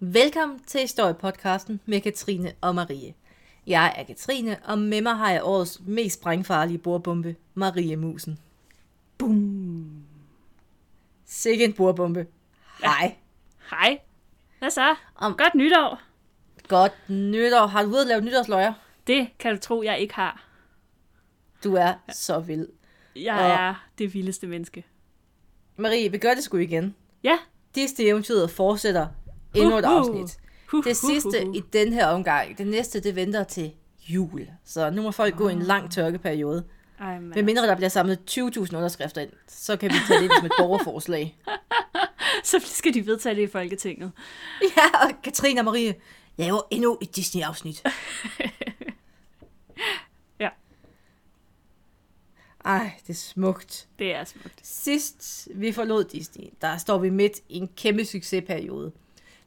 Velkommen til Historiepodcasten med Katrine og Marie. Jeg er Katrine, og med mig har jeg årets mest sprængfarlige bordbombe, Marie Musen. Boom. Sikke en bordbombe. Hej. Hej. Hvad så? Om- Godt nytår. Godt nytår. Har du ude at lave nytårsløjer? Det kan du tro, jeg ikke har. Du er så vild. Jeg Og- er det vildeste menneske. Marie, vi gør det sgu igen. Ja. Disney-eventyret fortsætter endnu et afsnit. Det sidste i den her omgang. Det næste, det venter til jul. Så nu må folk gå i en lang tørkeperiode. Ej. Men mindre der bliver samlet 20.000 underskrifter ind, så kan vi tage det som et borgerforslag. Så skal de vedtage det i Folketinget. Ja, og Katrine og Marie laver endnu et Disney-afsnit. Ja. Ej, det er smukt. Det er smukt. Sidst vi forlod Disney, der står vi midt i en kæmpe succesperiode.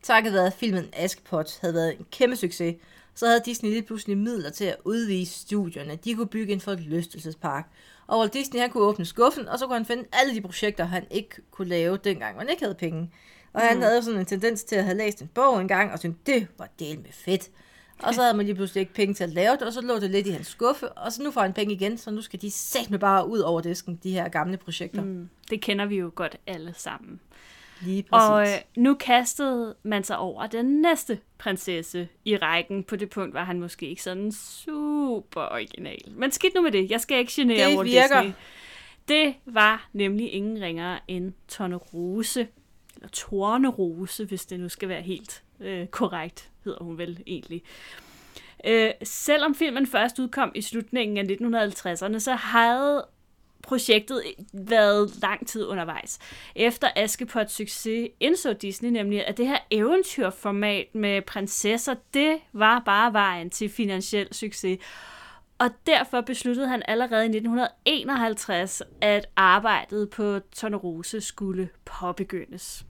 Takket være filmen Askepot havde været en kæmpe succes, så havde Disney lige pludselig midler til at udvide studierne. De kunne bygge en forlystelsespark. Og Walt Disney han kunne åbne skuffen, og så kunne han finde alle de projekter, han ikke kunne lave, dengang man ikke havde penge. Og han havde sådan en tendens til at have læst en bog engang, og syntes, det var del med fedt. Og så havde man lige pludselig ikke penge til at lave det, og så lå det lidt i hans skuffe, og så nu får han penge igen, så nu skal de sæt med bare ud over disken, de her gamle projekter. Mm, Det kender vi jo godt alle sammen. Lige præcis. Og øh, nu kastede man sig over den næste prinsesse i rækken på det punkt, var han måske ikke sådan super original. Men skidt nu med det. Jeg skal ikke genere Det Walt virker. Disney. Det var nemlig ingen ringere end Tornerose, eller Tornerose, hvis det nu skal være helt øh, korrekt, hedder hun vel egentlig. Øh, selvom filmen først udkom i slutningen af 1950'erne, så havde projektet været lang tid undervejs. Efter Askepots succes indså Disney nemlig, at det her eventyrformat med prinsesser, det var bare vejen til finansiel succes. Og derfor besluttede han allerede i 1951, at arbejdet på Tornerose skulle påbegyndes.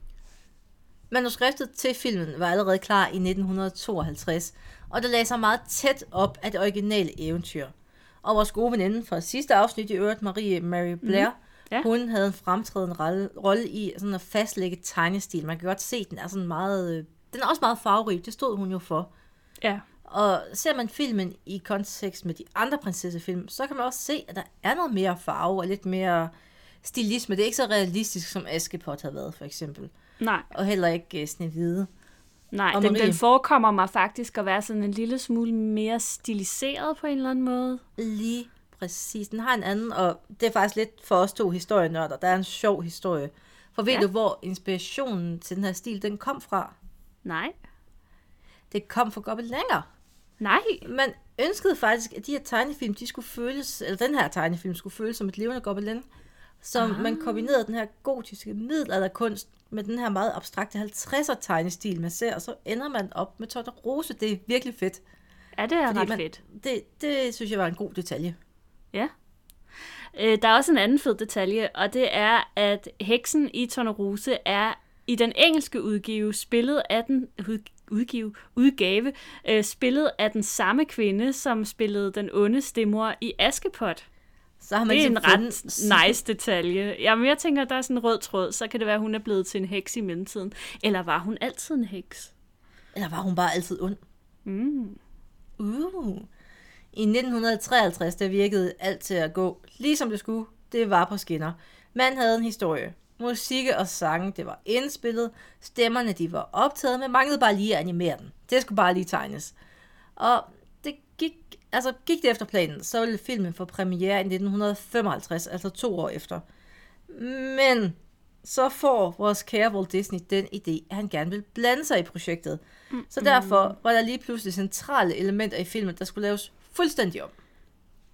Manuskriptet til filmen var allerede klar i 1952, og det lagde sig meget tæt op af det originale eventyr. Og vores gode veninde fra sidste afsnit i øvrigt, Marie Mary Blair, mm. Ja. hun havde en fremtrædende rolle- i sådan at fastlægge tegnestil. Man kan godt se, den er sådan meget... øh, Den er også meget farverig, det stod hun jo for. Ja, Og ser man filmen i kontekst med de andre prinsessefilm, så kan man også se, at der er noget mere farve og lidt mere stilisme. Det er ikke så realistisk, som Askepot havde været, for eksempel. nej, Og heller ikke uh, Snehvide. Nej. Den, den forekommer mig faktisk at være sådan en lille smule mere stiliseret på en eller anden måde. Lige præcis. Den har en anden, og det er faktisk lidt for os to historienørder. Der er en sjov historie. For ved Ja. du, hvor inspirationen til den her stil, den kom fra? Nej, Det kom fra Gobeliner. nej. Man ønskede faktisk, at de her tegnefilm, de skulle føles, eller den her tegnefilm skulle føles som et levende gobelin. Så ah. man kombinerede den her gotiske middelalderkunst med den her meget abstrakte 50'er tegnestil, man ser, og så ender man op med Torterose. Det er virkelig fedt. Ja, det er Fordi ret man- fedt. Det, det synes jeg var en god detalje. Ja. Øh, der er også en anden fed detalje, og det er, at heksen i Tornerose er i den engelske udgave spillet af den ud, udgive, udgave øh, spillet af den samme kvinde, som spillede den onde stemmer i Askepot. Så har man Det er en ligesom ret fundet- nice detalje. Jamen, jeg tænker, der er sådan en rød tråd, så kan det være, at hun er blevet til en heks i mellemtiden. Eller var hun altid en heks? Eller var hun bare altid ond? Mm. Uh. I 1953, der virkede alt til at gå lige som det skulle. Det var på skinner. Man havde en historie. Musik og sange, det var indspillet. Stemmerne, de var optaget, men manglede bare lige at animere den. Det skulle bare lige tegnes. Og altså gik det efter planen, så ville filmen få premiere i 1955, altså to år efter. Men så får vores kære Walt Disney den idé, at han gerne vil blande sig i projektet. Så derfor var der lige pludselig centrale elementer i filmen, der skulle laves fuldstændig om.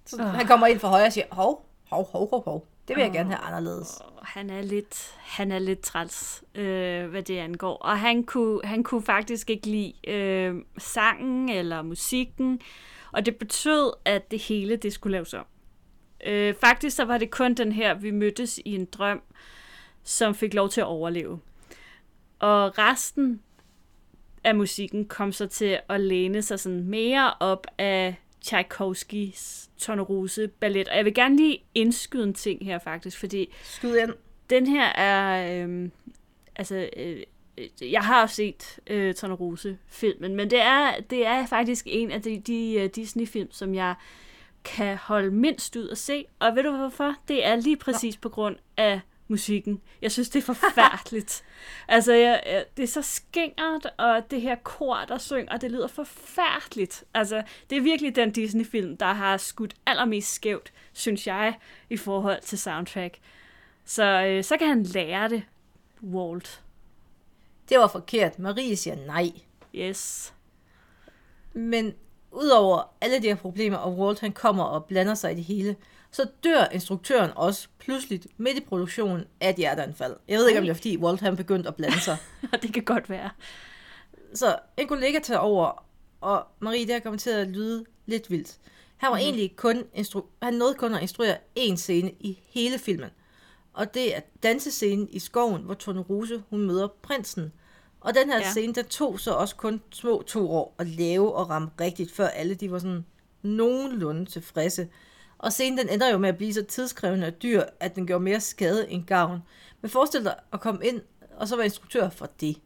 Så Ah. han kommer ind fra højre og siger, hov, hov, hov, hov, hov. Det vil jeg gerne have anderledes. Og han er lidt, han er lidt træls, øh, hvad det angår. Og han kunne, han kunne faktisk ikke lide øh, sangen eller musikken, og det betød, at det hele det skulle laves om. Øh, faktisk så var det kun den her, vi mødtes i en drøm, som fik lov til at overleve. Og resten af musikken kom så til at læne sig sådan mere op af Tchaikovskis Tornerose ballet. Og jeg vil gerne lige indskyde en ting her faktisk, fordi Skyd ind. den her er, øh, altså, øh, jeg har set øh, Tornerose-filmen, men det er, det er faktisk en af de, de uh, Disney-film, som jeg kan holde mindst ud at se. Og ved du hvorfor? Det er lige præcis Nå. på grund af musikken. Jeg synes, det er forfærdeligt. altså, jeg, det er så skingert, og det her kor, der synger, det lyder forfærdeligt. Altså, det er virkelig den Disney-film, der har skudt allermest skævt, synes jeg, i forhold til soundtrack. Så, øh, så kan han lære det, Walt. Det var forkert. Marie siger nej. Yes. Men udover alle de her problemer, og Walt han kommer og blander sig i det hele, så dør instruktøren også pludselig midt i produktionen af et hjerteanfald. Jeg ved ikke, om det er fordi Walt han begyndte at blande sig. det kan godt være. Så en kollega tager over, og Marie, det har kommet til at lyde lidt vildt. Han var mm-hmm. egentlig kun instru- han nåede kun at instruere én scene i hele filmen. Og det er dansescenen i skoven, hvor Tone Rose hun møder prinsen. Og den her ja. scene, der tog så også kun små to år at lave og ramme rigtigt, før alle de var sådan nogenlunde tilfredse. Og scenen den ender jo med at blive så tidskrævende og dyr, at den gjorde mere skade end gavn. Men forestil dig at komme ind og så være instruktør for det.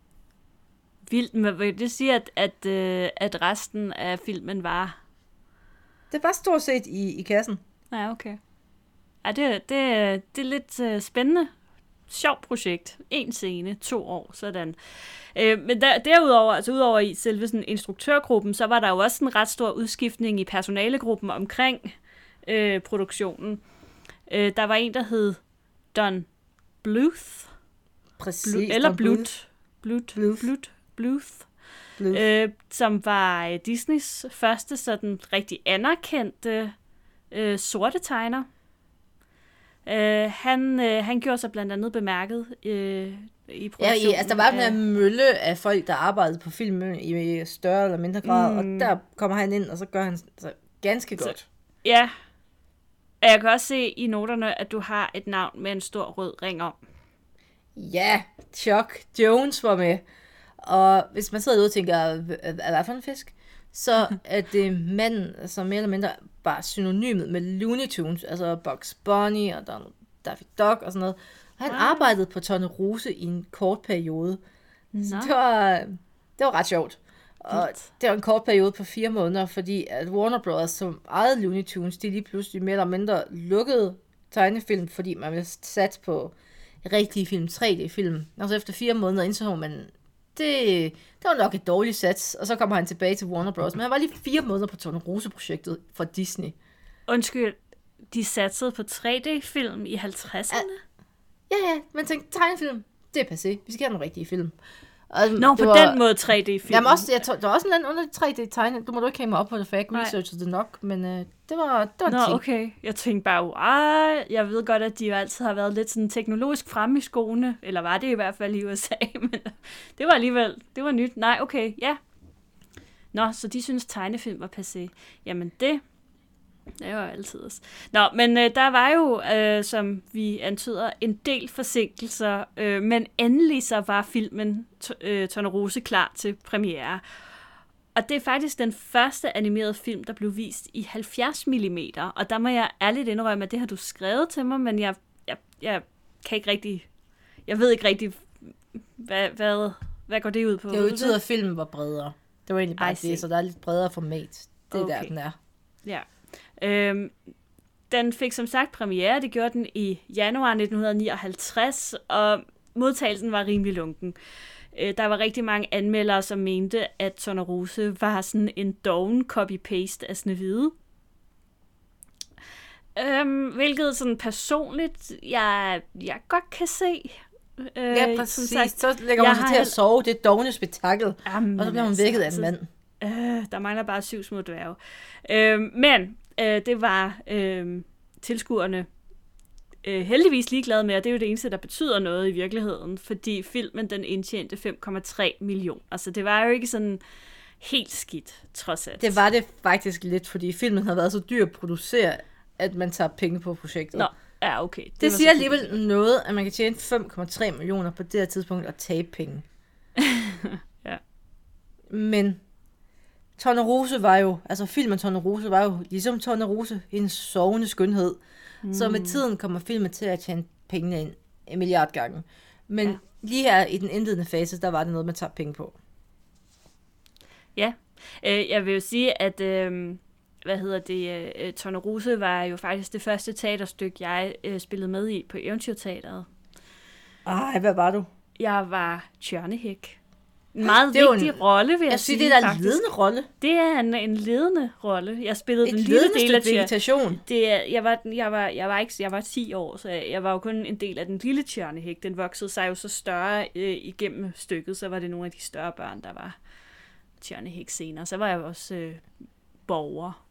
Vildt, men vil det sige, at, at, øh, at resten af filmen var... Det var stort set i, i kassen. Ja, okay. Ja, det, det, det er lidt uh, spændende. Sjovt projekt. En scene, to år, sådan. Øh, men der, derudover, altså udover i selve sådan instruktørgruppen, så var der jo også en ret stor udskiftning i personalegruppen omkring øh, produktionen. Øh, der var en, der hed Don Bluth. Præcis. Blu- eller Bluth. Bluth. Bluth. Bluth. Bluth. Bluth. Øh, som var øh, Disneys første sådan rigtig anerkendte øh, sorte tegner. Øh, han, øh, han gjorde sig blandt andet bemærket øh, i produktionen. Ja, altså der var den her mølle af folk, der arbejdede på filmen i større eller mindre grad, mm. og der kommer han ind, og så gør han så ganske godt. Så, ja, og jeg kan også se i noterne, at du har et navn med en stor rød ring om. Ja, Chuck Jones var med. Og hvis man sidder ude og tænker, hvad for en fisk? Så er det manden, som mere eller mindre bare synonymet med Looney Tunes, altså Bugs Bunny og Donald Daffy Duck og sådan noget. Han wow. arbejdede på Tonne Rose i en kort periode. Så det var, det var ret sjovt. Og det var en kort periode på fire måneder, fordi at Warner Bros., som ejede Looney Tunes, de lige pludselig mere eller mindre lukkede tegnefilm, fordi man ville sat på rigtige film, 3D-film. Og så efter fire måneder indså man, det, det var nok et dårligt sats, og så kommer han tilbage til Warner Bros. Men han var lige fire måneder på Tone Rose-projektet for Disney. Undskyld, de satsede på 3D-film i 50'erne? Ja, ja, men tænk, tegnefilm, det er passé. Vi skal have nogle rigtige film. Og Nå, på var, den måde 3D-film. Jamen også, jeg tror, der var også en anden under 3D-tegne. Du må du ikke hænge mig op på det, for jeg ikke researchede det nok, men øh, det var, det var Nå, ting. okay. Jeg tænkte bare, wow, jeg ved godt, at de jo altid har været lidt sådan teknologisk fremme i skoene, eller var det i hvert fald i USA, men det var alligevel, det var nyt. Nej, okay, ja. Nå, så de synes tegnefilm var passé. Jamen det, det var altid også. Nå, men øh, der var jo, øh, som vi antyder, en del forsinkelser, øh, men endelig så var filmen øh, Tornerose klar til premiere. Og det er faktisk den første animerede film, der blev vist i 70 mm, og der må jeg ærligt indrømme, at det har du skrevet til mig, men jeg, jeg, jeg kan ikke rigtig, jeg ved ikke rigtig, hvad, hvad, hvad går det ud på? Det betyder, at filmen var bredere. Det var egentlig bare det, så der er lidt bredere format. Det er okay. der, den er. Ja. Øhm, den fik som sagt premiere, det gjorde den i januar 1959, og modtagelsen var rimelig lunken. Øh, der var rigtig mange anmeldere, som mente, at Tornerose var sådan en doven copy-paste af Snevide. Øhm, hvilket sådan personligt, jeg, jeg godt kan se. Øh, ja, præcis. Sagt, så lægger hun sig til at sove. Det er dogne spektakel. Jamen, og så bliver hun vækket altså, af en mand. Øh, der mangler bare syv små dværge. Øh, men øh, det var øh, tilskuerne øh, heldigvis ligeglade med, og det er jo det eneste, der betyder noget i virkeligheden, fordi filmen den indtjente 5,3 millioner. Altså det var jo ikke sådan helt skidt, trods alt. Det var det faktisk lidt, fordi filmen har været så dyr at producere, at man tager penge på projektet. Nå, ja, okay. Det, det siger alligevel noget, at man kan tjene 5,3 millioner på det her tidspunkt og tabe penge. ja. Men Tornerose var jo, altså filmen Tornerose var jo ligesom Tornerose, en sovende skønhed. Mm. Så med tiden kommer filmen til at tjene pengene ind en milliard gange. Men Ja. lige her i den indledende fase, der var det noget, man tager penge på. Ja, øh, jeg vil jo sige, at øh, hvad hedder det, øh, Tornerose var jo faktisk det første teaterstykke, jeg øh, spillede med i på Eventyrteateret. Ej, hvad var du? Jeg var Tjørnehæk. En meget Det er vigtig en- rolle, vil jeg, Jeg synes, sige, det er en ledende rolle. Det er en, en ledende rolle. Jeg spillede Et den lille del af vegetation. Det er, jeg, var, jeg, var, jeg, var ikke, jeg var 10 år, så jeg, jeg var jo kun en del af den lille tjørnehæk. Den voksede sig jo så større øh, igennem stykket, så var det nogle af de større børn, der var tjørnehæk senere. Så var jeg også øh, borger.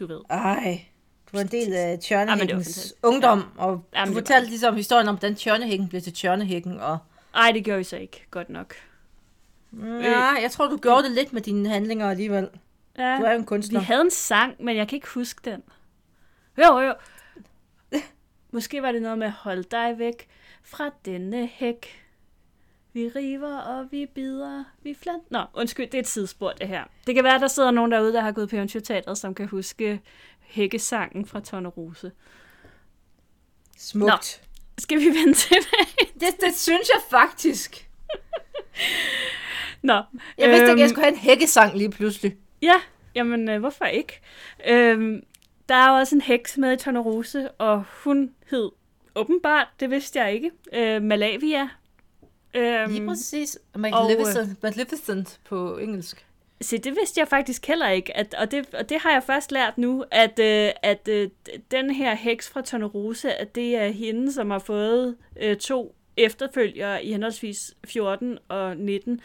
Du ved. Ej, du var en del af Jamen, Tjørnehækkens fantastisk. ungdom, og Jamen, du det fortalte ligesom historien om, hvordan Tjørnehækken blev til Tjørnehækken, og Ej, det gjorde vi så ikke godt nok. ja, jeg tror, du gjorde det lidt med dine handlinger alligevel. Ja, Du er jo en vi kunstner. havde en sang, men jeg kan ikke huske den. Jo, jo. Måske var det noget med, hold dig væk fra denne hæk. Vi river og vi bider, vi flant. Nå, undskyld, det er et sidespor, det her. Det kan være, der sidder nogen derude, der har gået på Eventyrteatret, som kan huske hækkesangen fra Tornerose. Smukt. Skal vi vende til det? Det, synes jeg faktisk. Nå. Jeg vidste ikke, øhm, jeg skulle have en hækkesang lige pludselig. Ja, jamen øh, hvorfor ikke? Øhm, der er jo også en heks med i Tornerose, og hun hed åbenbart, det vidste jeg ikke, øh, Malavia. Øhm, Lige præcis. og, Magnificent, Magnificent på engelsk. Se, det vidste jeg faktisk heller ikke, at, og, det, og det har jeg først lært nu, at, øh, at øh, den her heks fra Tornerose, at det er hende, som har fået øh, to efterfølgere i henholdsvis 14 og 19,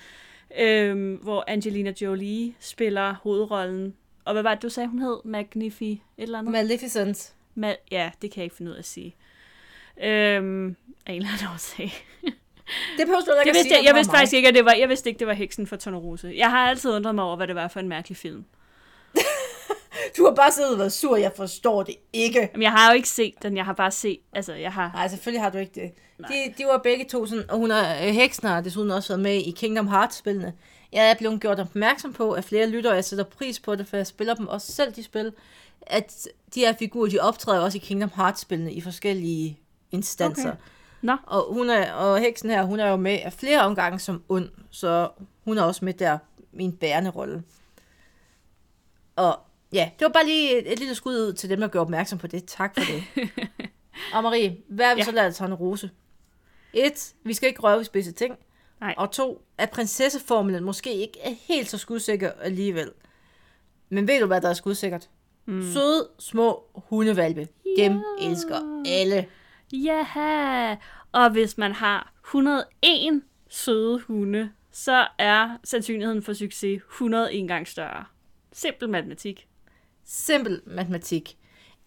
øh, hvor Angelina Jolie spiller hovedrollen. Og hvad var det, du sagde, hun hed? Magnifi et eller andet? Maleficent. Ma- ja, det kan jeg ikke finde ud af at sige. Øhm, af en eller anden årsag. Det behøver du ikke Det at vidste sige, jeg, jeg vidste mig. faktisk ikke, at det var, jeg vidste ikke, det var heksen fra Tornerose. Jeg har altid undret mig over, hvad det var for en mærkelig film. Du har bare siddet og været sur, jeg forstår det ikke. Jamen, jeg har jo ikke set den, jeg har bare set, altså, jeg har... Nej, selvfølgelig har du ikke det. De, de var begge to sådan, og hun har, øh, heksen har desuden også været med i Kingdom Hearts-spillene. Jeg er blevet gjort opmærksom på af flere lyttere, og jeg sætter pris på det, for jeg spiller dem også selv, de spil, at de her figurer, de optræder også i Kingdom Hearts-spillene i forskellige instanser. Okay. Nå. Og, hun er, og heksen her, hun er jo med af flere omgange som ond, så hun er også med der i en bærende rolle. Og ja, det var bare lige et, et lille skud ud til dem, der gør opmærksom på det. Tak for det. og Marie, hvad har vi Ja. så lært af Rose? Et, vi skal ikke røre ved spidse ting. Nej. Og to, at prinsesseformelen måske ikke er helt så skudsikker alligevel. Men ved du, hvad der er skudsikkert? Mm. Søde, små hundevalpe. Dem Ja. elsker alle. Ja, og hvis man har 101 søde hunde, så er sandsynligheden for succes 101 gange større. Simpel matematik. Simpel matematik.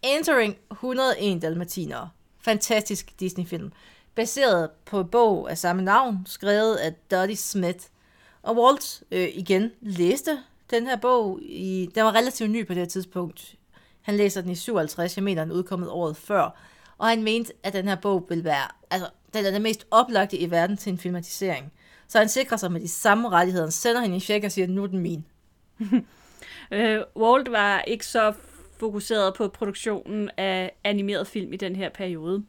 Entering 101 Dalmatinere. Fantastisk Disney-film. Baseret på en bog af samme navn, skrevet af Dottie Smith. Og Walt øh, igen læste den her bog. I, den var relativt ny på det her tidspunkt. Han læser den i 57, jeg mener, den udkommet året før. Og han mente, at den her bog ville være, altså, den er den mest oplagte i verden til en filmatisering. Så han sikrer sig med de samme rettigheder. Han sender hende en check og siger, nu er den min. Øh, Walt var ikke så fokuseret på produktionen af animeret film i den her periode.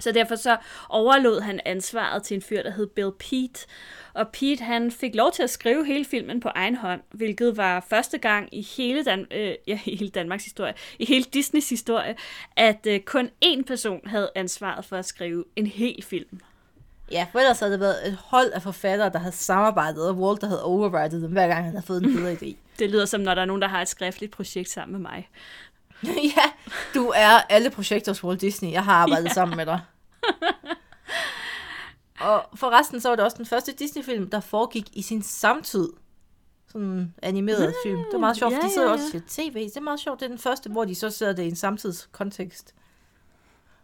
Så derfor så overlod han ansvaret til en fyr, der hed Bill Pete. Og Pete han fik lov til at skrive hele filmen på egen hånd, hvilket var første gang i hele, Dan- øh, ja, i hele Danmarks historie, i hele Disneys historie, at øh, kun én person havde ansvaret for at skrive en hel film. Ja, for ellers havde det været et hold af forfattere, der havde samarbejdet, og Walt, der havde overridet dem, hver gang han havde fået en bedre idé. Det lyder som, når der er nogen, der har et skriftligt projekt sammen med mig. ja, du er alle projekter hos Walt Disney. Jeg har arbejdet ja. sammen med dig. og forresten så var det også den første Disney-film, der foregik i sin samtid. Sådan en animeret film. Det var meget sjovt, ja, de sidder ja, også til tv. Det er meget sjovt. Det er den første, hvor de så ser det i en samtidskontekst.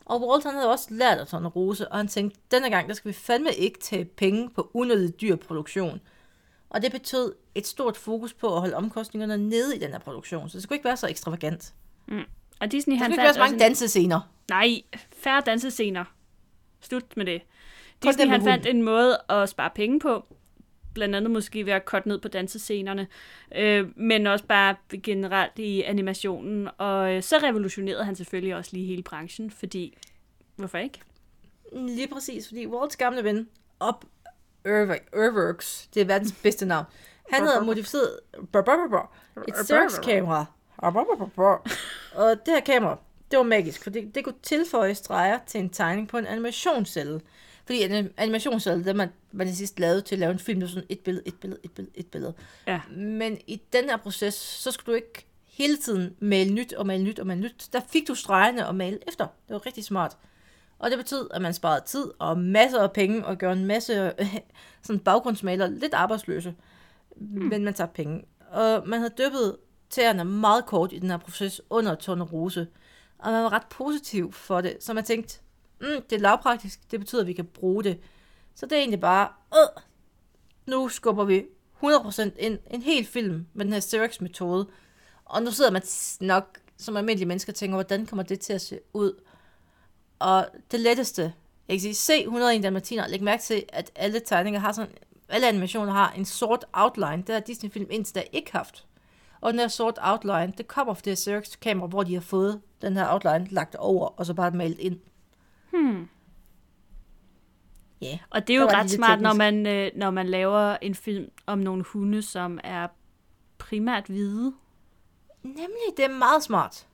Og Walt han havde også lært af Tone Rose, og han tænkte, denne gang, der skal vi fandme ikke tage penge på unødig dyr produktion. Og det betød et stort fokus på at holde omkostningerne nede i den her produktion, så det skulle ikke være så ekstravagant. Og Disney, han ikke fandt være så mange også en- dansescener. Nej, færre dansescener. Slut med det. Disney han fandt en måde at spare penge på. Blandt andet måske ved at korte ned på dansescenerne. Øh, men også bare generelt i animationen. Og øh, så revolutionerede han selvfølgelig også lige hele branchen, fordi... Hvorfor ikke? Lige præcis, fordi Walts gamle ven, Op Irworks, det er verdens bedste navn, han havde modificeret et Xerox-kamera. Og det her kamera, det var magisk, for det, det kunne tilføje streger til en tegning på en animationscelle. Fordi en animationscelle, det man, man sidst lavede til at lave en film, det var sådan et billede, et billede, et billede, et billede. Ja. Men i den her proces, så skulle du ikke hele tiden male nyt og male nyt og male nyt. Der fik du stregerne og male efter. Det var rigtig smart. Og det betød, at man sparede tid og masser af penge og gjorde en masse sådan baggrundsmaler lidt arbejdsløse. Mm. Men man tabte penge. Og man havde dyppet tæerne meget kort i den her proces under Tone Rose. Og man var ret positiv for det. Så man tænkte, mm, det er lavpraktisk, det betyder, at vi kan bruge det. Så det er egentlig bare, øh, nu skubber vi 100% ind en hel film med den her Xerox-metode. Og nu sidder man nok som almindelige mennesker og tænker, hvordan kommer det til at se ud? Og det letteste, jeg kan sige, se 101 dalmatiner, læg mærke til, at alle tegninger har sådan, alle animationer har en sort outline. Det har Disney-film indtil da ikke haft. Og den her sort outline, det kommer fra det Xerox-kamera, hvor de har fået den her outline lagt over, og så bare malet ind. Hmm. Ja. Yeah. Og det er jo ret smart, når man, øh, når man laver en film om nogle hunde, som er primært hvide. Nemlig, det er meget smart.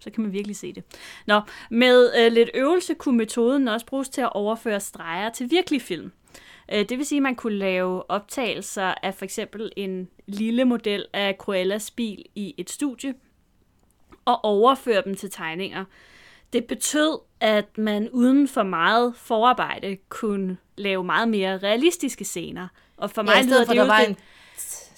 Så kan man virkelig se det. Nå, med øh, lidt øvelse kunne metoden også bruges til at overføre streger til virkelig film. Øh, det vil sige, at man kunne lave optagelser af for eksempel en lille model af Cruellas bil i et studie, og overføre dem til tegninger. Det betød, at man uden for meget forarbejde kunne lave meget mere realistiske scener. Og for mig ja, lyder det for, der jo var det... en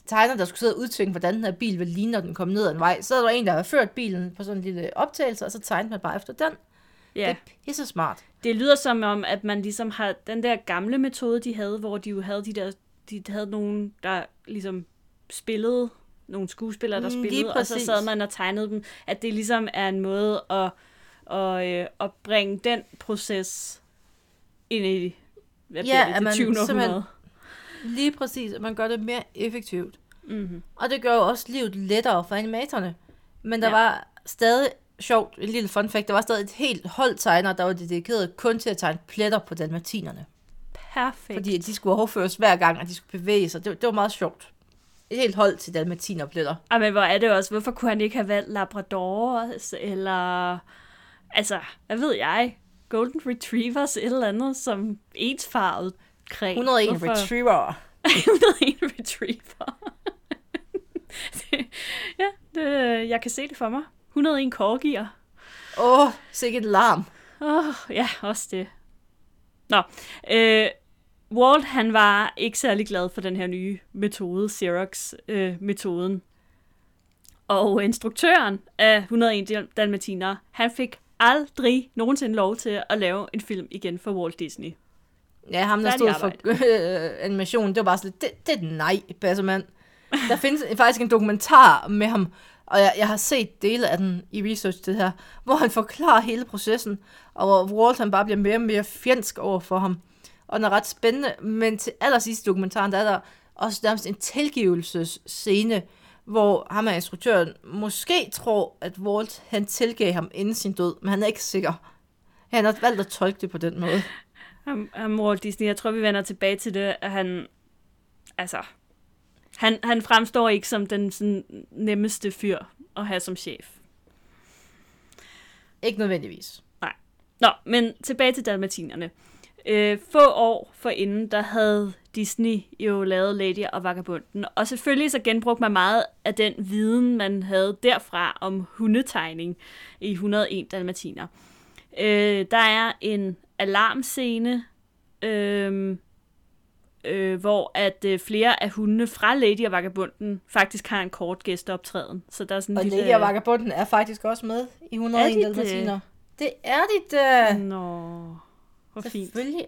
tegner, der skulle sidde og udtænke, hvordan den her bil ville ligne, når den kom ned ad en vej. Så var der en, der havde ført bilen på sådan en lille optagelse, og så tegnede man bare efter den. Ja. Det er pisse smart. Det lyder som om, at man ligesom har den der gamle metode, de havde, hvor de jo havde de der, de havde nogen, der ligesom spillede, nogle skuespillere, der Mm, lige spillede, og så sad man og tegnede dem, at det ligesom er en måde at, at, øh, at bringe den proces ind i, hvad Ja, bliver at det, man det 20. simpelthen- århundrede. Lige præcis, at man gør det mere effektivt. Mm-hmm. Og det gør jo også livet lettere for animatorerne. Men der ja. var stadig sjovt, en lille fun fact, der var stadig et helt hold tegner, der var dedikeret kun til at tegne pletter på dalmatinerne. Perfekt. Fordi de skulle overføres hver gang, og de skulle bevæge sig. Det, det var meget sjovt. Et helt hold til dalmatinerpletter. Ej, men hvor er det også, hvorfor kunne han ikke have valgt Labradors, eller, altså, hvad ved jeg, Golden Retrievers, et eller andet, som ensfarvet kræ. 101 Hvorfor- retriever. 101 Retriever. det, ja, det, jeg kan se det for mig. 101 korgier. Åh, oh, sikkert larm. Åh, oh, ja, også det. Nå, øh, Walt, han var ikke særlig glad for den her nye metode, Xerox-metoden. og instruktøren af 101 Dal- Dalmatiner, han fik aldrig nogensinde lov til at lave en film igen for Walt Disney. Ja, ham der Færdig stod for øh, animationen, det var bare sådan lidt, det, det er et nej, Bassermand. Der findes faktisk en dokumentar med ham, og jeg, jeg har set dele af den i research det her, hvor han forklarer hele processen, og hvor Walt han bare bliver mere og mere fjendsk over for ham. Og den er ret spændende, men til allersidst i dokumentaren, der er der også nærmest en tilgivelsesscene, hvor ham og instruktøren måske tror, at Walt han tilgav ham inden sin død, men han er ikke sikker. Han har valgt at tolke det på den måde. Ham, ham Walt Disney, jeg tror, vi vender tilbage til det, at han, altså, han, han fremstår ikke som den sådan, nemmeste fyr at have som chef. Ikke nødvendigvis. Nå, men tilbage til dalmatinerne. Øh, få år forinden, der havde Disney jo lavet Lady og Vagabunden, og selvfølgelig så genbrugte man meget af den viden, man havde derfra om hundetegning i 101 dalmatiner. Øh, der er en alarmscene, øh, øh, hvor at øh, flere af hundene fra Lady og Vagabunden faktisk har en kort gæsteoptræden. Så der er sådan Og lille... Lady og Vagabunden er faktisk også med i 101 Er de det? dalmatiner. Det er de da. Nå, hvor fint. Selvfølgelig.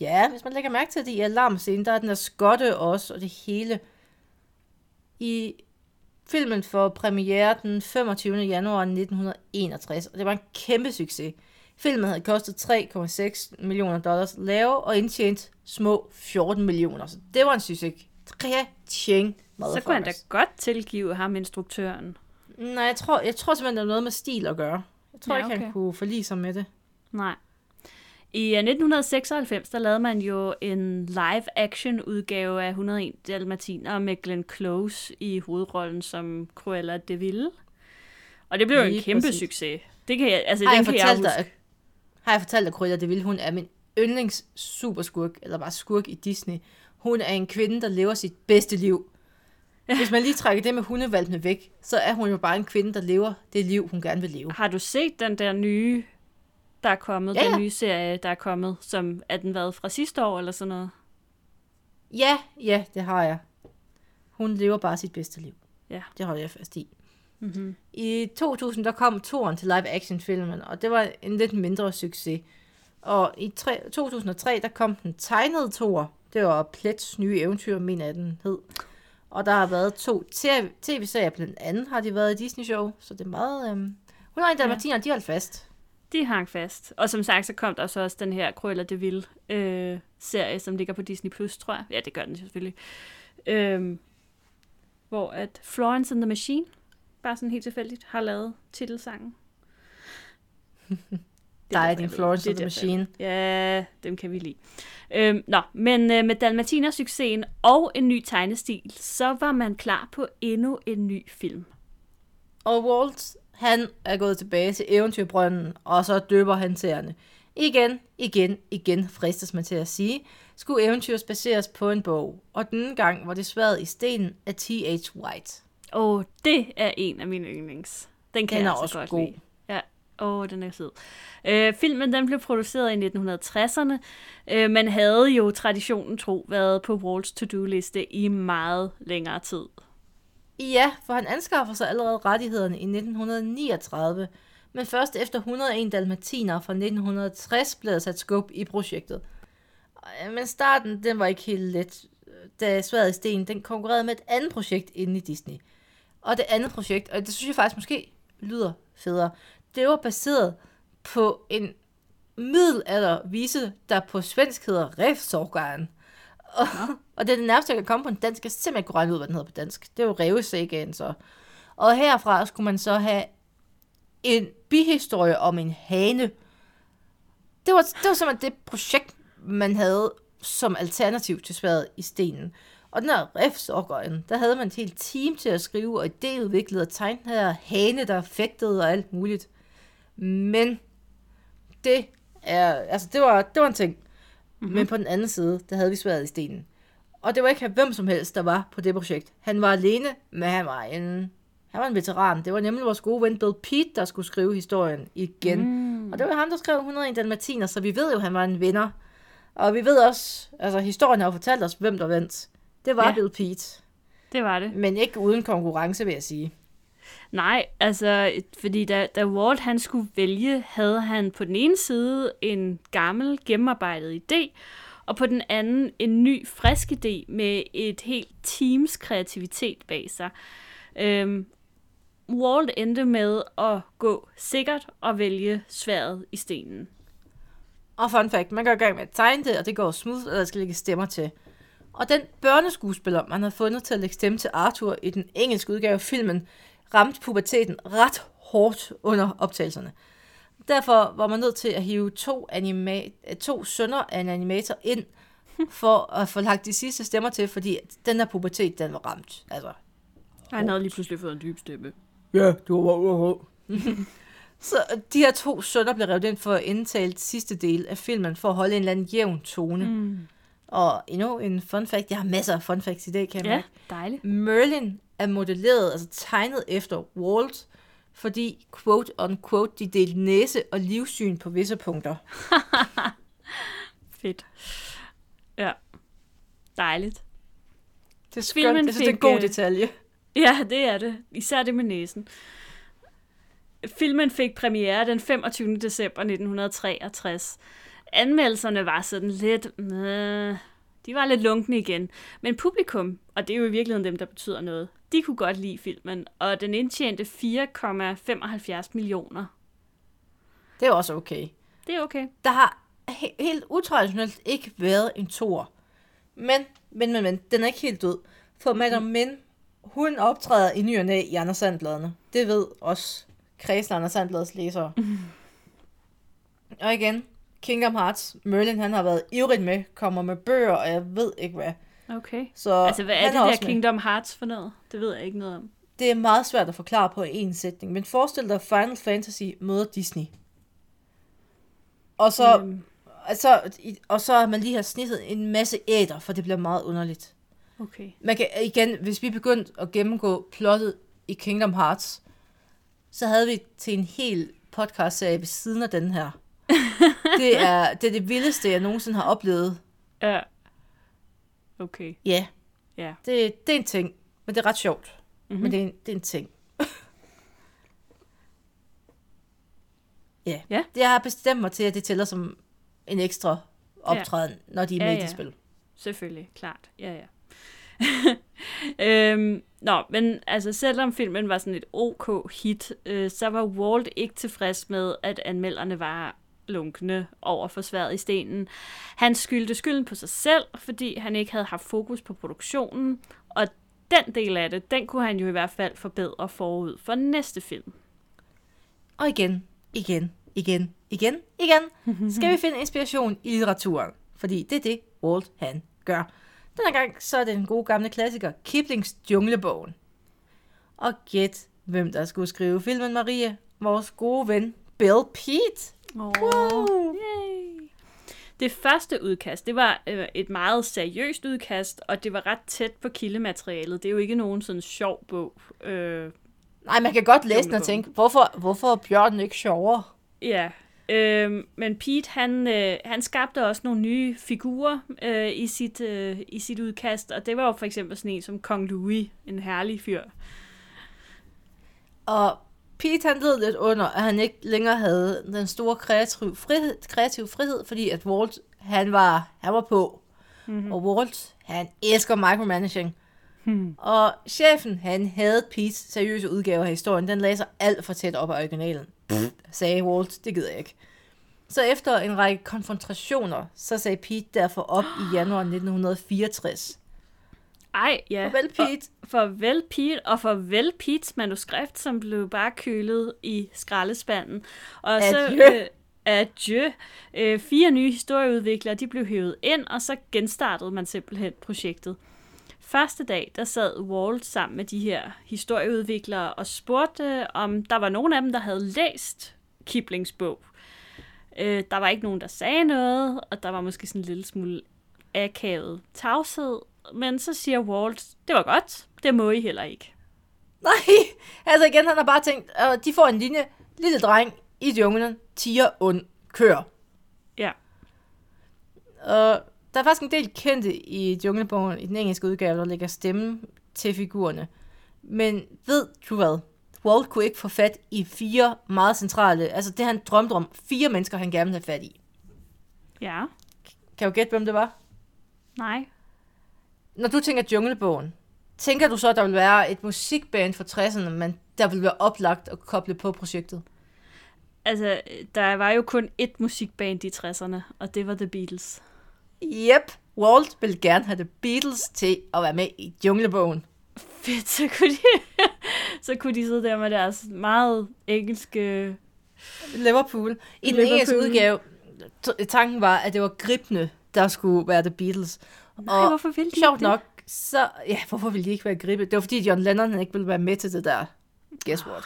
Ja, hvis man lægger mærke til det i alarmscenen, der er den der skotte også, og det hele. I filmen for premiere den 25. januar 1961, og det var en kæmpe succes. Filmen havde kostet 3,6 millioner dollars lave og indtjent små 14 millioner, så det var en succes. Tjeng, Så kunne han da godt tilgive ham, instruktøren. Nej, jeg tror, jeg tror simpelthen, der er noget med stil at gøre. Jeg tror Ja, ja, ikke, okay. han kunne forlige sig med det. Nej. I øh, 1996, der lavede man jo en live-action udgave af 101 Dalmatiner med Glenn Close i hovedrollen som Cruella de Vil. Og det blev jo en kæmpe præcis. succes. Det kan jeg, altså, Har den jeg, kan jeg huske. dig, at, har jeg fortalt dig, at Cruella de Vil, hun er min yndlings superskurk, eller bare skurk i Disney. Hun er en kvinde, der lever sit bedste liv. Hvis man lige trækker det med hundevalpene væk, så er hun jo bare en kvinde, der lever det liv, hun gerne vil leve. Har du set den der nye, der er kommet, Ja, den ja. nye serie, der er kommet, som er den været fra sidste år eller sådan noget? Ja, ja, det har jeg. Hun lever bare sit bedste liv. Ja. Det holder jeg fast i. Mm-hmm. I 2000, der kom toren til live-action-filmen, og det var en lidt mindre succes. Og i tre, 2003, der kom den tegnede tor. Det var Plets nye eventyr, min af den hed. Og der har været to TV tv-serier, blandt andet har de været i Disney-show, så det er meget... Øhm... Hun har en dalmatiner, de holdt fast. De hang fast. Og som sagt, så kom der så også den her Cruella de Vil øh, serie, som ligger på Disney+, Plus, tror jeg. Ja, det gør den selvfølgelig. Øhm, hvor at Florence and the Machine, bare sådan helt tilfældigt, har lavet titelsangen. Det er din. Florence and the Machine. Ja, dem kan vi lide. Øhm, nå, men øh, med Dalmatiner-succesen og en ny tegnestil, så var man klar på endnu en ny film. Og Walt, han er gået tilbage til eventyrbrønden, og så døber han tæerne. Igen, igen, igen, fristes man til at sige, skulle eventyr baseres på en bog, og denne gang var det sværet i stenen af T.H. White. Og det er en af mine yndlings. Den kan Den jeg er altså også godt god. lide. Ja, åh, den er sød. Øh, filmen den blev produceret i 1960'erne, øh, men havde jo traditionen tro været på Walts to-do-liste i meget længere tid. Ja, for han anskaffer sig allerede rettighederne i 1939, men først efter 101 dalmatiner fra 1960 blev der sat skub i projektet. Øh, Men starten, den var ikke helt let, da Sværet i Sten, den konkurrerede med et andet projekt inde i Disney. Og det andet projekt, og det synes jeg faktisk måske lyder federe, det var baseret på en middelaldervise, der på svensk hedder Revsorgaren. Og, og det er det nærmeste, jeg kan komme på en dansk. Jeg simpelthen ikke kunne regne ud, hvad den hedder på dansk. Det er jo Revesagaen så. Og herfra skulle man så have en bihistorie om en hane. Det var, det var simpelthen det projekt, man havde som alternativ til sværet i stenen. Og den her refsokkeren, der havde man et helt team til at skrive og idéudvikle og tegne den her hane, der fægtede og alt muligt. Men det er, altså det var, det var en ting. Mm-hmm. Men på den anden side, der havde vi sværet i stenen. Og det var ikke hvem som helst, der var på det projekt. Han var alene, men han var en, han var en veteran. Det var nemlig vores gode ven Bill Pete, der skulle skrive historien igen. Mm. Og det var ham, der skrev 101 dalmatiner, så vi ved jo, han var en vinder. Og vi ved også, altså historien har jo fortalt os, hvem der vandt. Det var Ja. Bill Pete. Det var det. Men ikke uden konkurrence, vil jeg sige. Nej, altså, fordi da, da Walt han skulle vælge, havde han på den ene side en gammel, gennemarbejdet idé, og på den anden en ny, frisk idé med et helt teams kreativitet bag sig. Øhm, Walt endte med at gå sikkert og vælge sværet i stenen. Og fun fact, man går i gang med at tegne det, og det går smooth, og der skal lægge stemmer til. Og den børneskuespiller, man har fundet til at lægge stemme til Arthur i den engelske udgave af filmen, ramte puberteten ret hårdt under optagelserne. Derfor var man nødt til at hive to, anima- to sønner af en animator ind, for at få lagt de sidste stemmer til, fordi den der pubertet, den var ramt. Altså, Han havde lige pludselig fået en dyb stemme. ja, du var ude Så de her to sønner blev revet ind for at indtale sidste del af filmen, for at holde en eller anden jævn tone. Mm. Og endnu en fun fact, jeg har masser af fun facts i dag, kan jeg Ja, mærke. dejligt. Merlin er modelleret, altså tegnet efter Walt, fordi quote on quote, de delte næse og livssyn på visse punkter. Fedt. Ja, dejligt. Det er skønt. Filmen Jeg synes, det er en fik, god øh, detalje. Ja, det er det. Især det med næsen. Filmen fik premiere den 25. december 1963. Anmeldelserne var sådan lidt... Øh, de var lidt lunkne igen. Men publikum, og det er jo i virkeligheden dem, der betyder noget, de kunne godt lide filmen, og den indtjente 4,75 millioner. Det er også okay. Det er okay. Der har he- helt utraditionelt ikke været en tor. Men, men, men, men, den er ikke helt død. For Madame Min, hun optræder i ny og næ i Anders Sandbladene. Det ved også kredsende Anders Sandbladets læsere. Og igen, Kingdom Hearts. Merlin, han har været ivrigt med, kommer med bøger, og jeg ved ikke hvad. Okay. Så Altså, hvad er det der også med. Kingdom Hearts for noget? Det ved jeg ikke noget om. Det er meget svært at forklare på en sætning, men forestil dig Final Fantasy møder Disney. Og så, Øhm, altså, og så har man lige har snittet en masse æder, for det bliver meget underligt. okay. Man kan, igen, hvis vi begyndte at gennemgå plottet i Kingdom Hearts, så havde vi til en hel podcast-serie ved siden af den her. det, er, det er det vildeste, jeg nogensinde har oplevet. Ja. Okay. Ja, Ja. det, det er en ting, men det er ret sjovt. Mm-hmm. Men det er, en, det er en ting. ja. Ja. Det har bestemt mig til, at det tæller som en ekstra optræden, ja. når de er med Ja, ja, i det spil. Selvfølgelig, klart. Ja, ja. øhm, nå, men altså selvom filmen var sådan et ok hit, øh, så var Walt ikke tilfreds med, at anmelderne var lunkne over for sværet i stenen. Han skyldte skylden på sig selv, fordi han ikke havde haft fokus på produktionen, og den del af det, den kunne han jo i hvert fald forbedre forud for næste film. Og igen, igen, igen, igen, igen, skal vi finde inspiration i litteraturen. Fordi det er det, Walt han gør. Denne gang så er det den gode gamle klassiker, Kiplings Junglebogen. Og gæt, hvem der skulle skrive filmen, Marie. Vores gode ven, Bill Pete. Oh. Wow. Yay. Det første udkast, det var øh, et meget seriøst udkast, og det var ret tæt på kildematerialet. Det er jo ikke nogen sådan sjov bog. Øh, Nej, man kan godt læse den og tænke, hvorfor, hvorfor er bjørnen ikke sjovere? ja, øh, men Pete, han, øh, han skabte også nogle nye figurer øh, i, sit, øh, i sit udkast, og det var jo for eksempel sådan en som Kong Louis, en herlig fyr. Og Pete han led lidt under, at han ikke længere havde den store kreative frihed, kreative frihed fordi at Walt, han var, han var på. Mm-hmm. Og Walt, han elsker micromanaging. Hmm. Og chefen, han havde Pete's seriøse udgave af historien. Den læser alt for tæt op af originalen. Pff, sagde Walt, det gider jeg ikke. Så efter en række konfrontationer, så sagde Pete derfor op i januar 1964. Ej, ja. Farvel, Pete. Og, farvel Pete, og farvel Pete's manuskript, som blev bare kølet i skraldespanden. Og Adieu. så, øh, adieu. Øh, fire nye historieudviklere, de blev hævet ind, og så genstartede man simpelthen projektet. Første dag, der sad Walt sammen med de her historieudviklere og spurgte, om der var nogen af dem, der havde læst Kiplings bog. Øh, der var ikke nogen, der sagde noget, og der var måske sådan en lille smule akavet tavshed. Men så siger Walt, det var godt, det må I heller ikke. Nej, altså igen, han har bare tænkt, at de får en linje, lille dreng i junglen, tiger und, kør. Ja. Og der er faktisk en del kendte i junglebogen, i den engelske udgave, der lægger stemme til figurerne. Men ved du hvad? Walt kunne ikke få fat i fire meget centrale, altså det han drømte om, fire mennesker han gerne ville have fat i. Ja. Kan du gætte, hvem det var? Nej. Når du tænker junglebogen, tænker du så, at der vil være et musikband fra 60'erne, men der vil være oplagt at koble på projektet? Altså, der var jo kun ét musikband i 60'erne, og det var The Beatles. Yep, Walt ville gerne have The Beatles til at være med i junglebogen. Fedt, så kunne de, så kunne de sidde der med deres meget engelske... Liverpool. I den Liverpool. engelske udgave, tanken var, at det var gribende, der skulle være The Beatles. Nej, og hvorfor ville de sjovt det? nok, så... Ja, hvorfor ville de ikke være gribe? Det var fordi John Lennon han ikke ville være med til det der. Guess what?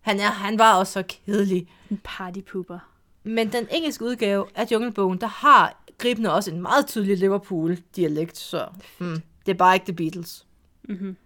Han, er, han var også så kedelig. En partypooper. Men den engelske udgave af Junglebogen, der har gribende også en meget tydelig Liverpool-dialekt, så hmm, det er bare ikke The Beatles. Mm-hmm.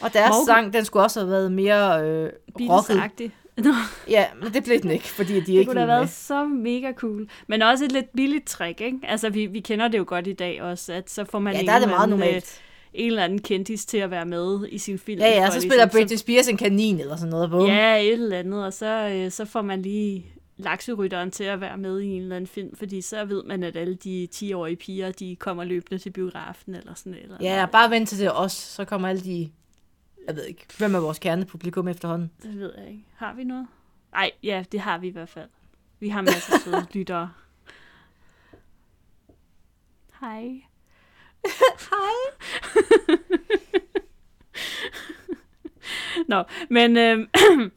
Og deres Morgan- sang, den skulle også have været mere øh, rocket. Nå, Ja, men det blev den ikke, fordi de det ikke kunne da ville have med. været så mega cool. Men også et lidt billigt trick, ikke? Altså, vi, vi kender det jo godt i dag også, at så får man Ja, en der er det eller meget anden, øh, normalt. en eller anden kendis til at være med i sin film. Ja, ja, for så ligesom- spiller Britney Spears en kanin eller sådan noget. Bum. Ja, et eller andet, og så, øh, så får man lige lakserytteren til at være med i en eller anden film, fordi så ved man, at alle de 10-årige piger, de kommer løbende til biografen eller sådan eller Ja, andet. bare vent til det os, så kommer alle de... Jeg ved ikke, hvem er vores kernepublikum efterhånden? Det ved jeg ikke. Har vi noget? Nej, ja, det har vi i hvert fald. Vi har masser af søde lyttere. Hej. Hej. Nå, men øh,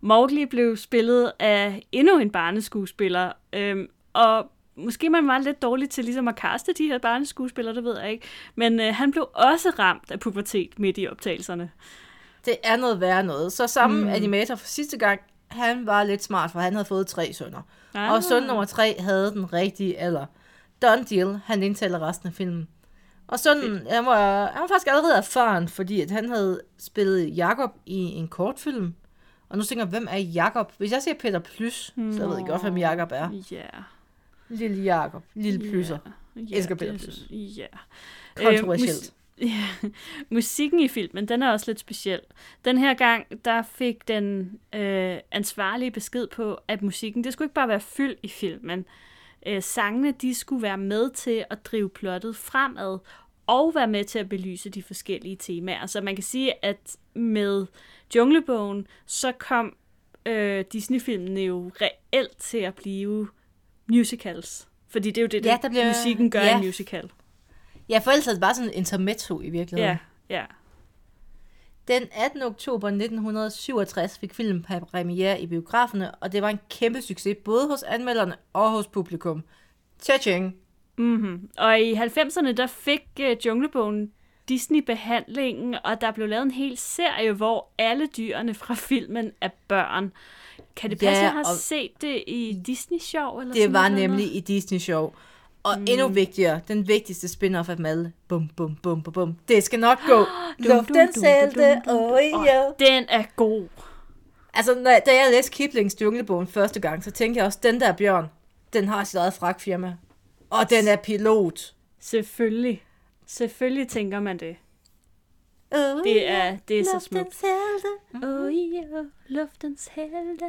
Mowgli blev spillet af endnu en barneskuespiller, Øhm, og måske man var lidt dårlig til ligesom at kaste de her barneskuespillere, det ved jeg ikke. Men øh, han blev også ramt af pubertet midt i optagelserne. Det er noget værre noget. Så samme mm. animator for sidste gang, han var lidt smart, for han havde fået tre sønner. Ah. Og søn nummer tre havde den rigtige alder. Done deal, han indtaler resten af filmen. Og sådan, han var, han var faktisk allerede erfaren, fordi at han havde spillet Jakob i en kortfilm. Og nu tænker jeg, hvem er Jakob? Hvis jeg siger Peter Plys, så ved jeg godt, hvem Jakob er. Ja. Yeah. Lille Jakob, lille plysser. Yeah. Elsker Peter Plys. Ja. Kontroversielt. Øh, ja, musikken i filmen, den er også lidt speciel. Den her gang, der fik den øh, ansvarlige besked på, at musikken, det skulle ikke bare være fyld i filmen. Øh, sangene, de skulle være med til at drive plottet fremad, og være med til at belyse de forskellige temaer. Så man kan sige, at med Junglebogen, så kom øh, Disney-filmene jo reelt til at blive musicals. Fordi det er jo det, Ja, der bliver- musikken gør ja. en musical. Ja, for ellers er det bare sådan en intermezzo i virkeligheden. Ja, ja. Den 18. oktober 1967 fik filmen premiere i biograferne, og det var en kæmpe succes, både hos anmelderne og hos publikum. Cha-ching! Mm-hmm. Og i 90'erne, der fik uh, Junglebogen Disney-behandlingen, og der blev lavet en hel serie, hvor alle dyrene fra filmen er børn. Kan det passe, Ja, jeg har set det i Disney-show? Eller Det var noget? nemlig i Disney Show. Og mm. endnu vigtigere, den vigtigste spin-off af alle. Bum, bum, bum, bum, bum. Det skal nok gå. dum, dum, oh ja. Den er god. Altså, når, da jeg læste Kiplings Junglebogen første gang, så tænkte jeg også, den der bjørn, den har sit eget fragtfirma. Og den er pilot. Selvfølgelig. Selvfølgelig tænker man det. Oh, Det er, det er så smukt. Luftens helte. Oh yeah, luftens helte.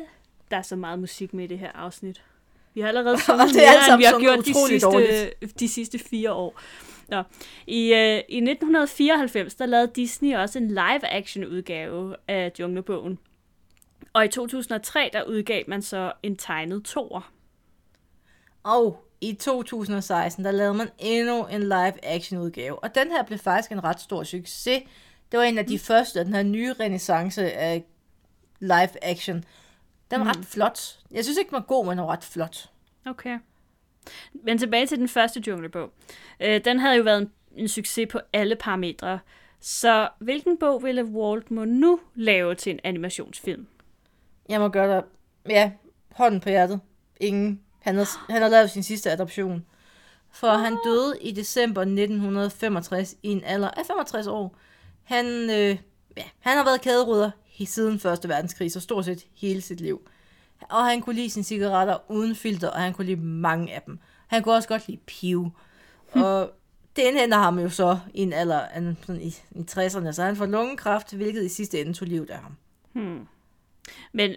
Der er så meget musik med i det her afsnit. Vi har allerede sunget er mere, end vi har gjort de sidste, de sidste fire år. Nå. I, øh, I 1994, der lavede Disney også en live-action udgave af Junglebogen. Og i 2003, der udgav man så en tegnet toer. Og i 2016, der lavede man endnu en live-action udgave. Og den her blev faktisk en ret stor succes. Det var en af de mm. første af den her nye renaissance af live-action. Den var mm. ret flot. Jeg synes ikke, den var god, men den var ret flot. Okay. Men tilbage til den første junglebog. Øh, den havde jo været en, en succes på alle parametre. Så hvilken bog ville Walt må nu lave til en animationsfilm? Jeg må gøre dig, ja, hånden på hjertet. Ingen. Han har, han har lavet sin sidste adoption. For han døde i december 1965 i en alder af 65 år. Han, øh, ja, han har været kæderudder he- siden 1. verdenskrig, så stort set hele sit liv. Og han kunne lide sine cigaretter uden filter, og han kunne lide mange af dem. Han kunne også godt lide piv. Og det indhenter ham jo så i en alder af sådan i, i 60'erne, så han får lungekræft, hvilket i sidste ende tog livet af ham. Men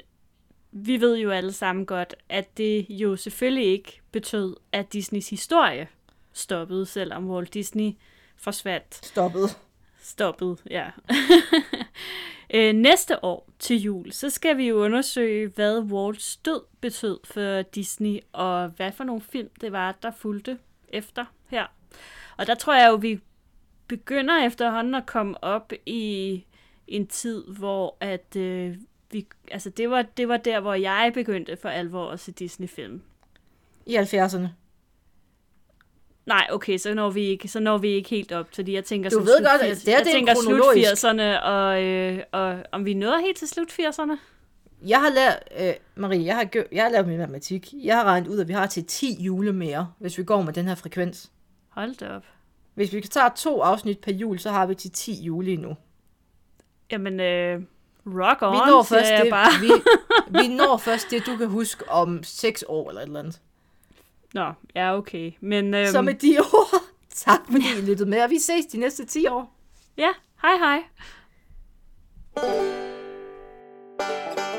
vi ved jo alle sammen godt, at det jo selvfølgelig ikke betød, at Disneys historie stoppede, selvom Walt Disney forsvandt. Stoppet. Stoppede, ja. Øh, Næste år til jul, så skal vi jo undersøge, hvad Walts død betød for Disney, og hvad for nogle film det var, der fulgte efter her. Og der tror jeg jo, vi begynder efterhånden at komme op i en tid, hvor at øh, vi, altså det var, det var der, hvor jeg begyndte for alvor at se Disney-film. I 70'erne. Nej, okay, så når vi ikke, så når vi ikke helt op, fordi jeg tænker Du ved slut godt, at 80'erne. det her, jeg det er tænker slut kronologisk. 80'erne, og, øh, og om vi nåede helt til slut 80'erne? Jeg har lært, øh, Marie, jeg har, gjort, jeg har lavet min matematik. Jeg har regnet ud, at vi har til 10 jule mere, hvis vi går med den her frekvens. Hold da op. Hvis vi tager to afsnit per jul, så har vi til 10 jule endnu. Jamen, øh, rock on, Vi når, først det, bare. vi, vi når først det, du kan huske om 6 år eller et eller andet. Nå, ja, okay. Men, øhm, Så med de ord, tak fordi I lyttede med, og vi ses de næste 10 år. ja, hej hej. Thank